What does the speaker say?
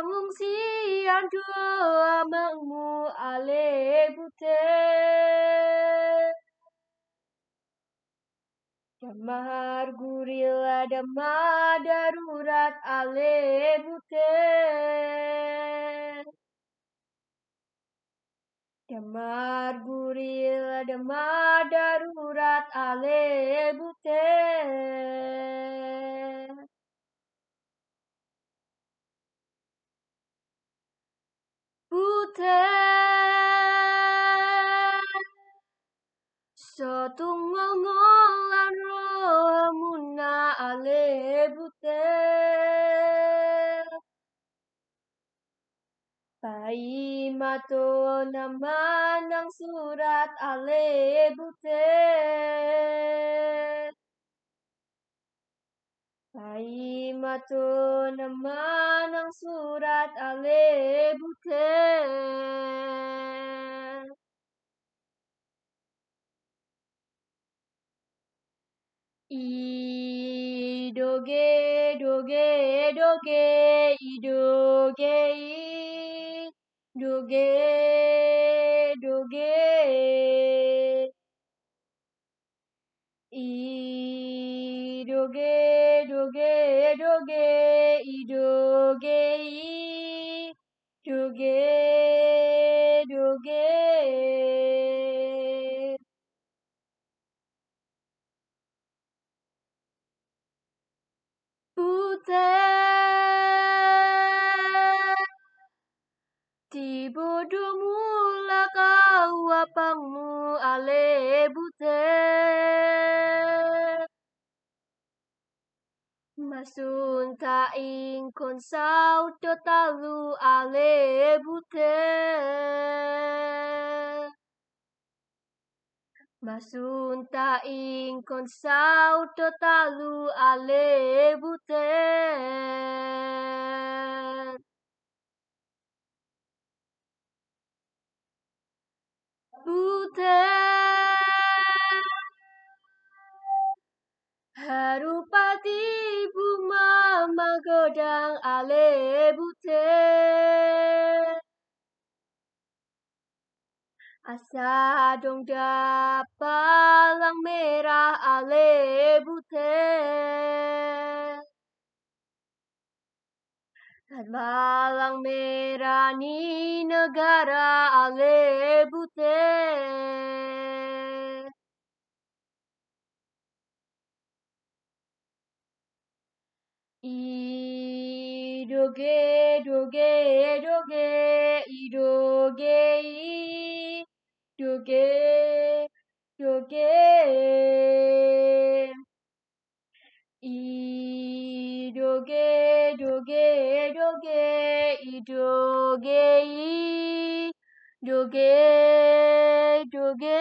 pengungsian doa mengmu ale bute Damar gurila dama darurat ale bute Damar gurila dama darurat ale bute Satunga ngolan rohamuna ale bute. Mato naman ang surat ale bute. Pai Mato nama nang surat ale bute Idoge doge doge idoge doge doge. Idoge doge doge idoge doge doge Bute Tibodo mula kau apangmu ale bute Masun taing konsau to talu ale bute Masun taing konsau to talu ale magodang ale bute Asa dong palang merah ale bute Malang merah ni negara ale bute Idoge doge doge idoge doge doge Idoge doge doge idoge doge doge